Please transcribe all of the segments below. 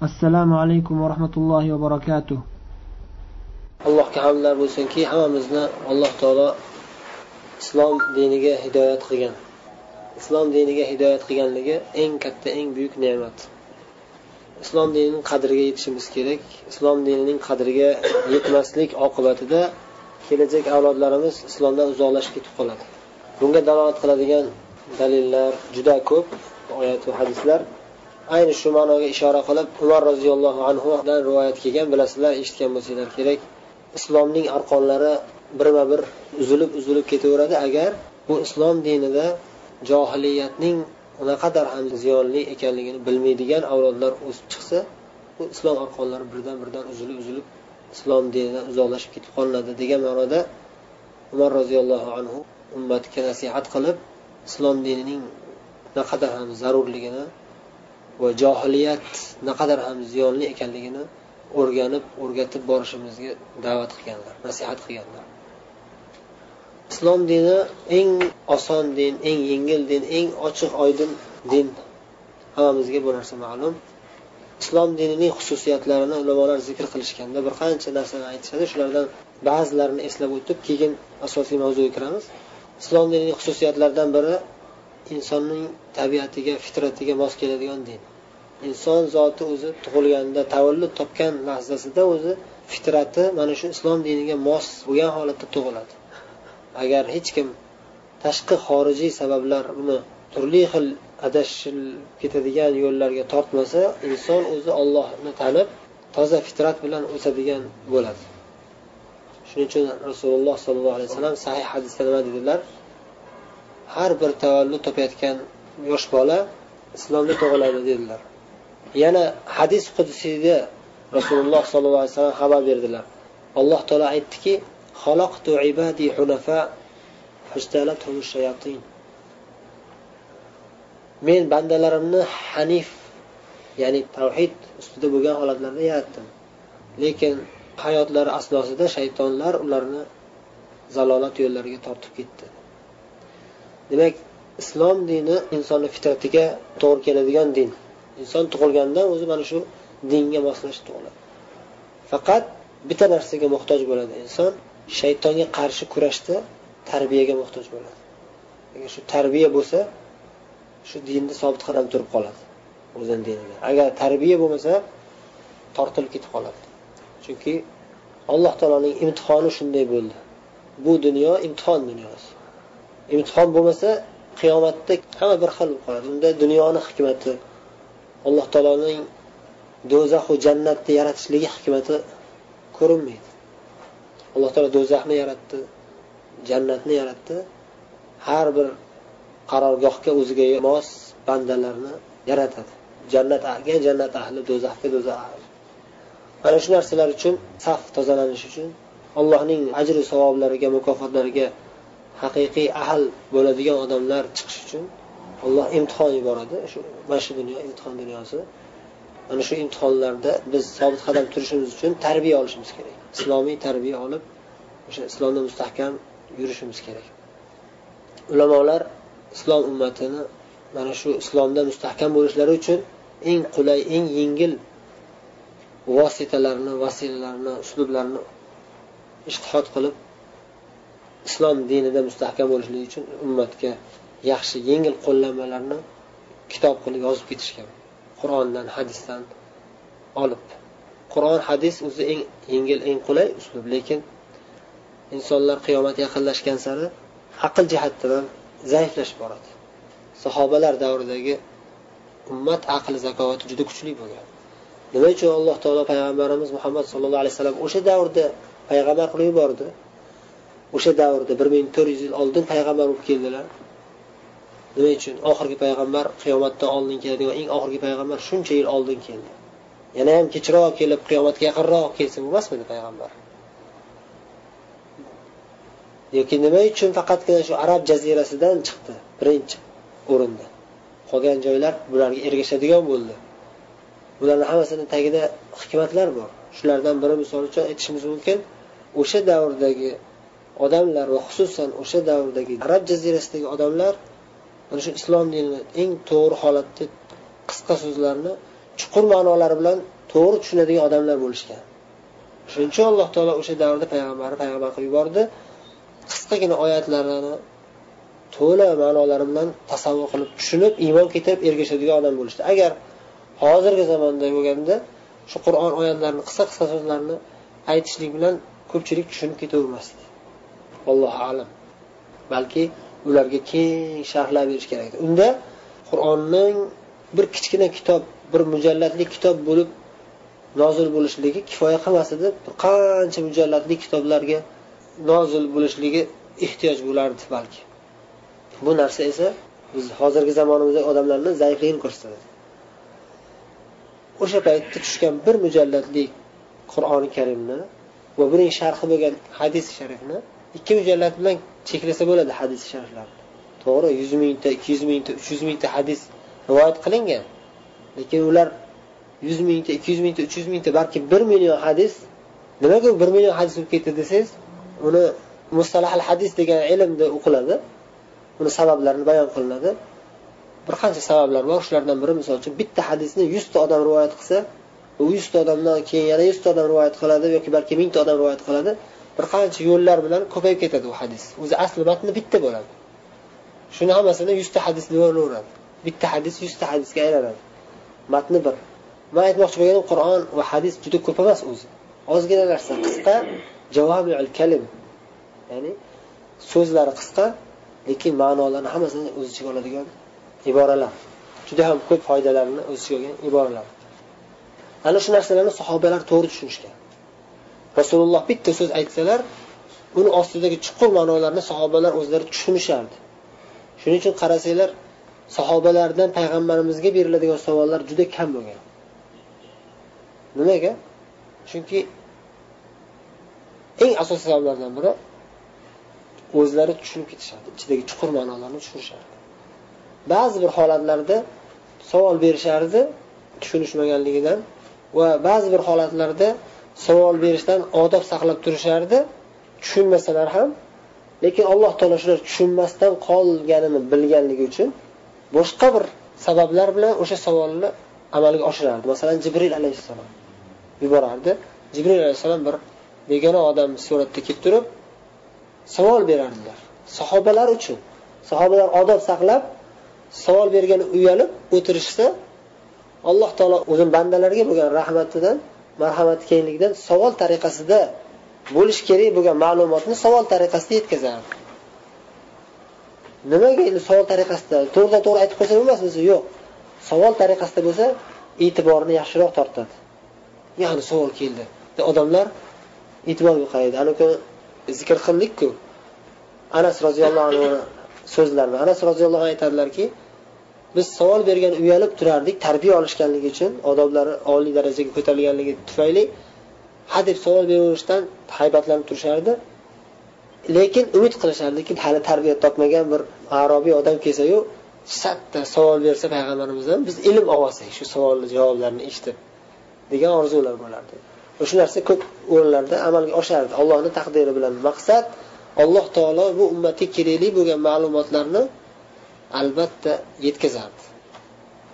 assalomu alaykum va rahmatullohi va barakatuh. Allohga hamdlar bo'lsinki hammamizni alloh taolo islom diniga hidoyat qilgan. Islom diniga hidoyat qilganligi eng katta eng buyuk ne'mat. Islom dinining qadriga yetishimiz kerak. Islom dinining qadriga yetmaslik oqibatida kelajak avlodlarimiz islomdan uzoqlashib ketib qoladi. Bunga dalolat qiladigan dalillar juda ko'p oyat va hadislar. Ayni shu ma'noga ishora qilib umar roziyallohu anhudan rivoyat kelgan bilasizlar eshitgan bo'lsanglar kerak. Islomning arqonlari birma bir uzilib uzilib ketaveradi. Agar bu islom dinida johiliyatning naqadar ham ziyonli ekanligini bilmaydigan avlodlar o'sib chiqsa bu islom arqonlari birdan birdan uzilib uzilib islom dinidan uzoqlashib ketib qolinadi degan ma'noda umar roziyallohu anhu ummatga nasihat qilib islom dinining naqadar ham zarurligini va johiliyat naqadar ham ziyonli ekanligini o'rganib o'rgatib borishimizga da'vat qilganlar nasihat qilganlar. Islom dini eng oson din eng yengil din eng ochiq oydin din. Hammamizga bu narsa ma'lum. Islom dinining xususiyatlarini ulamolar zikr qilishganda bir qancha narsani aytishadi shulardan ba'zilarini eslab o'tib keyin asosiy mavzuga kiramiz. Islom dinining xususiyatlaridan biri insonning tabiatiga fitratiga mos keladigan din. Inson zoti o'zi tug'ilganda tavallud topgan lahzasida o'zi fitrati mana shu islom diniga mos bo'lgan holatda tug'iladi. Agar hech kim tashqi xorijiy sabablar uni turli xil adashilib ketadigan yo'llarga tortmasa inson o'zi ollohni tanib toza fitrat bilan o'sadigan bo'ladi. Shuning uchun rasululloh sollallohu alayhi vasallam sahih hadisda nima dedilar? Har bir tavallud topayotgan yosh bola islomda tug'iladi dedilar. Yana hadis qudsiyda rasululloh sollallohu alayhi vasallam xabar berdilar. Alloh taolo aytdiki men bandalarimni hanif ya'ni tavhid ustida bo'lgan holatlarda yaratdim. Lekin hayotlari asnosida shaytonlar ularni zalolat yo'llariga tortib ketdi. Demak islom dini insonni fitratiga to'g'ri keladigan din. Inson tug'ilgandan o'zi mana shu dinga moslashib tug'iladi. Faqat bitta narsaga muhtoj bo'ladi inson shaytonga qarshi kurashda tarbiyaga muhtoj bo'ladi. Agar shu tarbiya bo'lsa shu dinni sobit qadam turib qoladi o'zini dinida agar tarbiya bo'lmasa tortilib ketib qoladi. Chunki alloh taoloning imtihoni shunday bo'ldi. Bu dunyo imtihon dunyosi imtihon bo'lmasa qiyomatda hamma bir xil bo'lib qoladi unda dunyoni hikmati alloh taoloning do'zaxu jannatni yaratishligi hikmati ko'rinmaydi. Alloh taolo do'zaxni yaratdi jannatni yaratdi. Har bir qarorgohga o'ziga mos bandalarni yaratadi. Jannatga jannat ahli do'zaxga do'zax. Ahli mana shu narsalar uchun saf tozalanish uchun allohning ajru savoblariga mukofotlariga haqiqiy ahl bo'ladigan odamlar chiqish uchun alloh imtihon yuboradi. Shu mana shu dunyo imtihon dunyosi. Ana shu imtihonlarda biz sobit qadam turishimiz uchun tarbiya olishimiz kerak. Islomiy tarbiya olib o'sha islomda mustahkam yurishimiz kerak. Ulamolar islom ummatini mana shu islomda mustahkam bo'lishlari uchun eng qulay eng yengil vositalarni vasilalarni uslublarni ishtihod qilib islom dinida mustahkam bo'lishligi uchun ummatga yaxshi yengil qo'llanmalarni kitob qilib yozib ketishgan. Qur'ondan hadisdan olib. Qur'on hadis o'zi eng yengil eng qulay uslub. Lekin insonlar qiyomat yaqinlashgan sari aql jihatdan zaiflashib boradi. Sahobalar davridagi ummat aqli zakovati juda kuchli bo'lgan. Nima uchun alloh taolo payg'ambarimiz muhammad sallallohu alayhi vasallam o'sha davrda payg'ambar qilib yubordi? O'sha davrda bir ming to'rt yuz yil oldin payg'ambar bo'lib keldilar. Nima uchun? Oxirgi payg'ambar qiyomatdan oldin keladigan eng oxirgi payg'ambar shuncha yil oldin keldi. Yana ham kechroq kelib qiyomatga yaqinroq kelsa bo'lmasmidi payg'ambar? Yoki nima uchun faqatgina shu arab jazirasidan chiqdi birinchi o'rinda? Qolgan joylar bularga ergashadigan bo'ldi. Bularni hammasini tagida hikmatlar bor. Shulardan biri misol uchun aytishimiz mumkin o'sha davrdagi odamlar va xususan o'sha davrdagi arab jazirasidagi odamlar mana shu islom dinini eng to'g'ri holatda qisqa so'zlarni chuqur ma'nolari bilan to'g'ri tushunadigan odamlar bo'lishgan. Shuning uchun alloh taolo o'sha davrda payg'ambarni payg'ambar qilib yubordi. Qisqagina oyatlarini to'la ma'nolari bilan tasavvur qilib tushunib iymon keltirib ergashadigan odam bo'lishdi. Agar hozirgi zamonda bo'lganda shu qur'on oyatlarini qisqa qisqa so'zlarni aytishlik bilan ko'pchilik tushunib ketavermasdi. Allohu alam. Balki ularga keng sharhlab berish kerak. Unda qur'onning bir kichkina kitob bir mujallatli kitob bo'lib nozil bo'lishligi kifoya qilmas edi. Qancha mujallatli kitoblarga nozil bo'lishligi ehtiyoj bo'lardi balki. Bu narsa esa biz hozirgi zamonimizdagi odamlarni zaifligini ko'rsatadi. O'sha paytda tushgan bir mujallatli qur'oni karimni va buning sharhi bo'lgan hadis sharifni ikki mujallat bilan cheklasa bo'ladi hadis shariflarni to'g'ri yuz mingta ikki yuz mingta uch yuz mingta hadis rivoyat qilingan. Lekin ular yuz mingta ikki yuz mingta uch yuz mingta balki bir million hadis nimaga bir million hadis bo'lib ketdi desangiz uni mustalahal hadis degan ilmda o'qiladi. Uni sabablarini bayon qilinadi. Bir qancha sabablar bor. Shulardan biri misol uchun bitta hadisni yuzta odam rivoyat qilsa u yuzta odamdan keyin yana yuzta odam rivoyat qiladi yoki balki mingta odam rivoyat qiladi. Bir qancha yo'llar bilan ko'payib ketadi u hadis. O'zi asli matni bitta bo'ladi. Shuni hammasini yuzta hadis deb bitta hadis yuzta hadisga aylanadi. Matni bir. Man aytmoqchi bo'lganim qur'on va hadis juda ko'p emas o'zi. Ozgina narsa. Qisqa javomiul kalim. Ya'ni so'zlari qisqa lekin ma'nolarni hammasini o'z ichiga oladigan iboralar. Juda ham ko'p foydalarni o'z ichiga olgan iboralar. Ana shu narsalarni sahobalar to'g'ri tushunishgan. Rasululloh bitta so'z aytsalar uni ostidagi chuqur ma'nolarni sahobalar o'zlari tushunishardi shuning uchun qarasanglar sahobalardan payg'ambarimizga beriladigan savollar juda kam bo'lgan. Nimaga? Chunki eng asosiy sabablardan biri o'zlari tushunib ketishardi ichidagi chuqur ma'nolarni tushunishardi ba'zi bir holatlarda savol berishardi tushunishmaganligidan va ba'zi bir holatlarda savol berishdan odob saqlab turishardi tushunmasalar ham lekin alloh taolo shular tushunmasdan qolganini bilganligi uchun boshqa bir sabablar bilan o'sha savolni amalga oshirardi. Masalan jibril alayhissalom yuborardi. Jibril alayhissalom bir begona odam suratda kelib turib savol berardilar. Sahobalar uchun. Sahobalar odob saqlab savol bergani uyalib o'tirishsa alloh taolo o'zini bandalariga bo'lgan rahmatidan marhamati kengligidan savol tariqasida bo'lishi kerak bo'lgan ma'lumotni savol tariqasida yetkazardi nimaga endi savol tariqasida? To'g'ridan to'g'ri aytib qo'ysa bo'lmasmi yo'q. Savol tariqasida bo'lsa e'tiborni yaxshiroq tortadi. Ya'ni savol keldi. Odamlar e'tibor qaraydi ana zikr qildikku. Anas roziyallohu anhu so'zlarini anas roziyallohu anhu aytadilarki biz savol bergan uyalib turardik tarbiya olishganligi uchun odoblari oliy darajaga ko'tarilganligi tufayli hadeb savol beraverishdan haybatlanib turishardi. Lekin umid qilishardiki hali tarbiya topmagan bir arobiy odam kelsayu satta savol bersa payg'ambarimizdan biz ilm olsak shu savolni javoblarini eshitib degan orzular bo'lardi. Shu narsa ko'p o'rinlarda amalga oshardi. Allohni taqdiri bilan maqsad alloh taolo bu ummatga kerakli bo'lgan ma'lumotlarni albatta yetkazardi.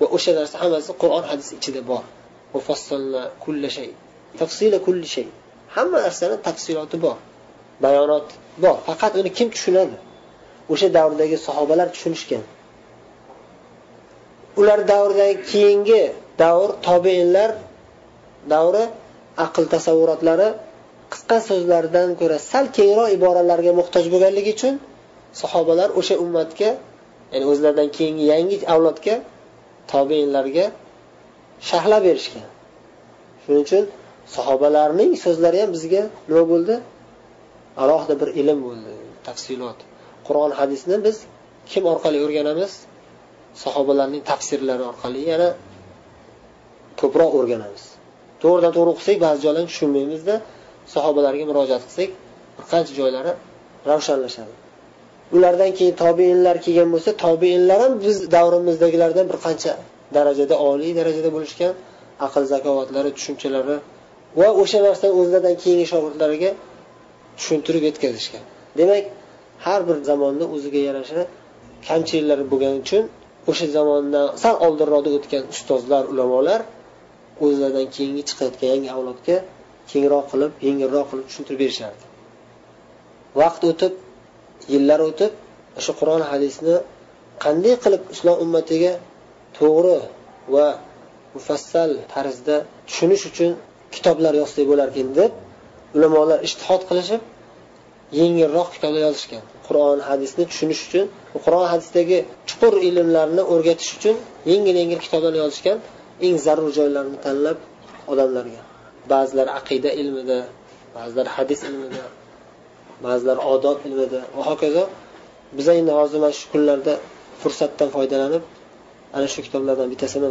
Va o'sha narsa hammasi qur'on hadis ichida bor. Tafsila kulli shay. Hamma narsani tafsiloti bor bayonot bor. Faqat uni kim tushunadi? O'sha davrdagi sahobalar tushunishgan. Ular davridan keyingi davr tobeinlar davri aql tasavvurotlari qisqa so'zlardan ko'ra sal kengroq iboralarga muhtoj bo'lganligi uchun sahobalar o'sha ummatga ya'ni o'zlaridan keyingi yangi avlodga tobeinlarga shahla berishgan. Shuning uchun sahobalarning so'zlari ham bizga nima bo'ldi? Alohida bir ilm bo'ldi tafsilot. Qur'on hadisni biz kim orqali o'rganamiz? Sahobalarning tafsirlari orqali yana ko'proq o'rganamiz. To'g'ridan to'g'ri o'qisak ba'zi joylarni tushunmaymizda sahobalarga murojaat qilsak bir qancha joylari ravshanlashadi. Ulardan keyin tobeinlar kelgan bo'lsa tobeinlar ham biz davrimizdagilardan bir qancha darajada oliy darajada bo'lishgan aql zakovatlari tushunchalari va o'sha narsani o'zlaridan keyingi shogirdlariga tushuntirib yetkazishgan. Demak har bir zamonda o'ziga yarasha kamchiliklari bo'lgani uchun o'sha zamondan sal oldinroqda o'tgan ustozlar ulamolar o'zlaridan keyingi chiqayotgan yangi avlodga kengroq qilib yengilroq qilib tushuntirib berishardi. Vaqt o'tib yillar o'tib o'sha qur'on hadisni qanday qilib islom ummatiga to'g'ri va mufassal tarzda tushunish uchun kitoblar yozsak bo'larkan deb ulamolar ishtihod qilishib yengilroq kitoblar yozishgan. Qur'on hadisni tushunish uchun qur'on hadisdagi chuqur ilmlarni o'rgatish uchun yengil yengil kitoblar yozishgan eng zarur joylarni tanlab odamlarga. Ba'zilar aqida ilmida ba'zilar hadis ilmida. Ba'zilar odob ilmida va hokazo biz endi hozir mana shu kunlarda fursatdan foydalanib ana shu kitoblardan bittasini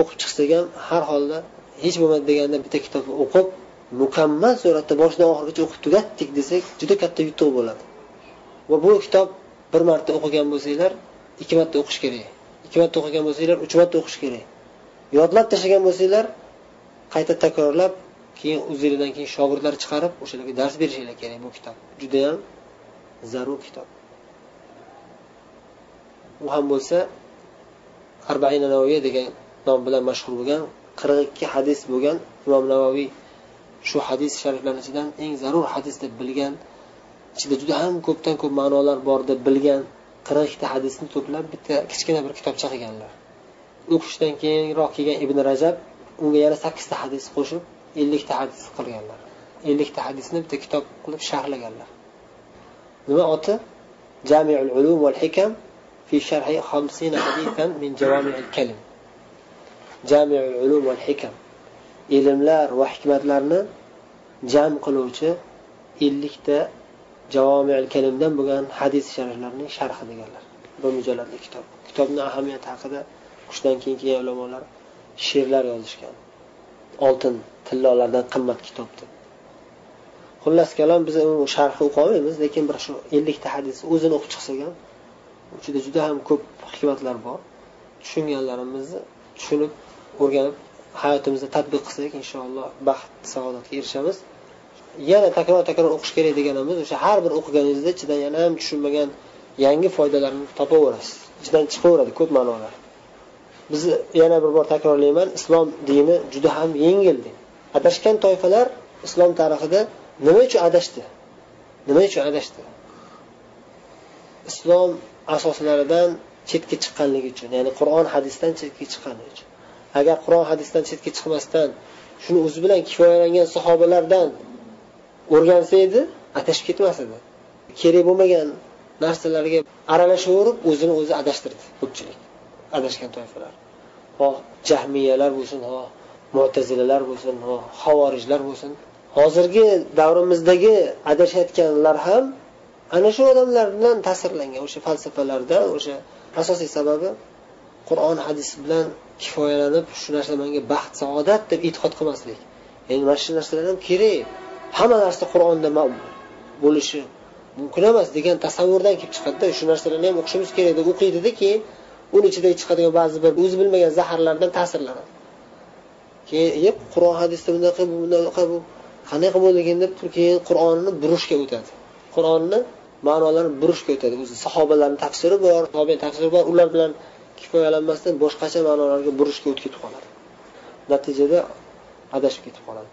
o'qib chiqsak ham har holda hech bo'lmadi deganda bitta kitobni o'qib mukammal suratda boshidan oxirigacha o'qib tugatdik desak juda katta yutuq bo'ladi. Va bu kitob bir marta o'qigan bo'lsanglar ikki marta o'qish kerak. Ikki marta o'qigan bo'lsanglar uch marta o'qish kerak. Yodlab tashlagan bo'lsanglar qayta takrorlab keyin o'zinglardan keyin shogirdlar chiqarib o'shalarga dars berishinglar kerak bu kitob. Judayam zarur kitob. U ham bo'lsa arbaina navoiy degan nom bilan mashhur bo'lgan qirq ikki hadis bo'lgan imom navoiy shu hadis shariflarni ichidan eng zarur hadis deb bilgan ichida juda ham ko'pdan ko'p ma'nolar bor deb bilgan qirq ikkita hadisni to'plab bitta kichkina bir kitobcha qilganlar o'qishdan keyinroq kelgan ibn rajab unga yana sakkizta hadis qo'shib ellikta hadis qilganlar. Ellikta hadisni bitta kitob qilib sharhlaganlar. Nima oti? Jamiul ulum val hikam fi sharhi xamsina hadisan min jawami'il kalim. Jamiul ulum val hikam. Ilmlar va hikmatlarni jam qiluvchi ellikta javomiul kalimdan bo'lgan hadis shariflarning sharhi deganlar. Bu mujalladli kitob. Kitobni ahamiyati haqida qushdan keyin kelgan ulamolar she'rlar yozishgan. Oltin tillolardan qimmat kitobdir. Xullas kalom biz sharhi o'qiy olmaymiz lekin bir shu ellikta hadisni o'zini o'qib chiqsak ham ichida juda ham ko'p hikmatlar bor. Tushunganlarimizni tushunib o'rganib hayotimizda tadbiq qilsak inshaalloh baxt saodatga erishamiz. Yana takror takror o'qish kerak deganimiz o'sha har bir o'qiganingizda ichidan yana ham tushunmagan yangi foydalarni topaverasiz. Ichidan chiqaveradi ko'p ma'nolar. Biz yana bir bor takrorlayman islom dini juda ham yengil din adashgan toifalar islom tarixida nima uchun adashdi? Nima uchun adashdi? Islom asoslaridan chetga chiqqanligi uchun ya'ni qur'on hadisdan chetga chiqqanligi uchun. Agar qur'on hadisdan chetga chiqmasdan shuni o'zi bilan kifoyalangan sahobalardan o'rgansa edi adashib ketmas edi. Kerak bo'lmagan narsalarga aralashaverib o'zini o'zi adashtirdi ko'pchilik adashgan toifalar. Xoh jahmiyalar bo'lsin xoh. Mo'tazilalar bo'lsin havorijlar bo'lsin. Hozirgi davrimizdagi adashayotganlar ham ana shu odamlardan ta'sirlangan o'sha falsafalardan o'sha asosiy sababi qur'on hadis bilan kifoyalanib shu narsa menga baxt saodat deb e'tiqod qilmaslik. Endi mana shu narsalar ham kerak. Hamma narsa qur'onda bo'lishi mumkin emas degan tasavvurdan kelib chiqadida shu narsalarni ham o'qishimiz kerak deb o'qiydida keyin uni ichidan chiqadigan ba'zi bir o'zi bilmagan zaharlardan ta'sirlanadi. Keyin qur'on hadisda bunaqa bunaqa bu qanaqa bo'lgan deb keyin qur'onni burushga o'tadi. Qur'onni ma'nolarini burushga o'tadi. O'zi sahobalarni tafsiri bor tobe tafsiri bor ular bilan kifoyalanmasdan boshqacha ma'nolarga burishga o'tib ketib qoladi. Natijada adashib ketib qoladi.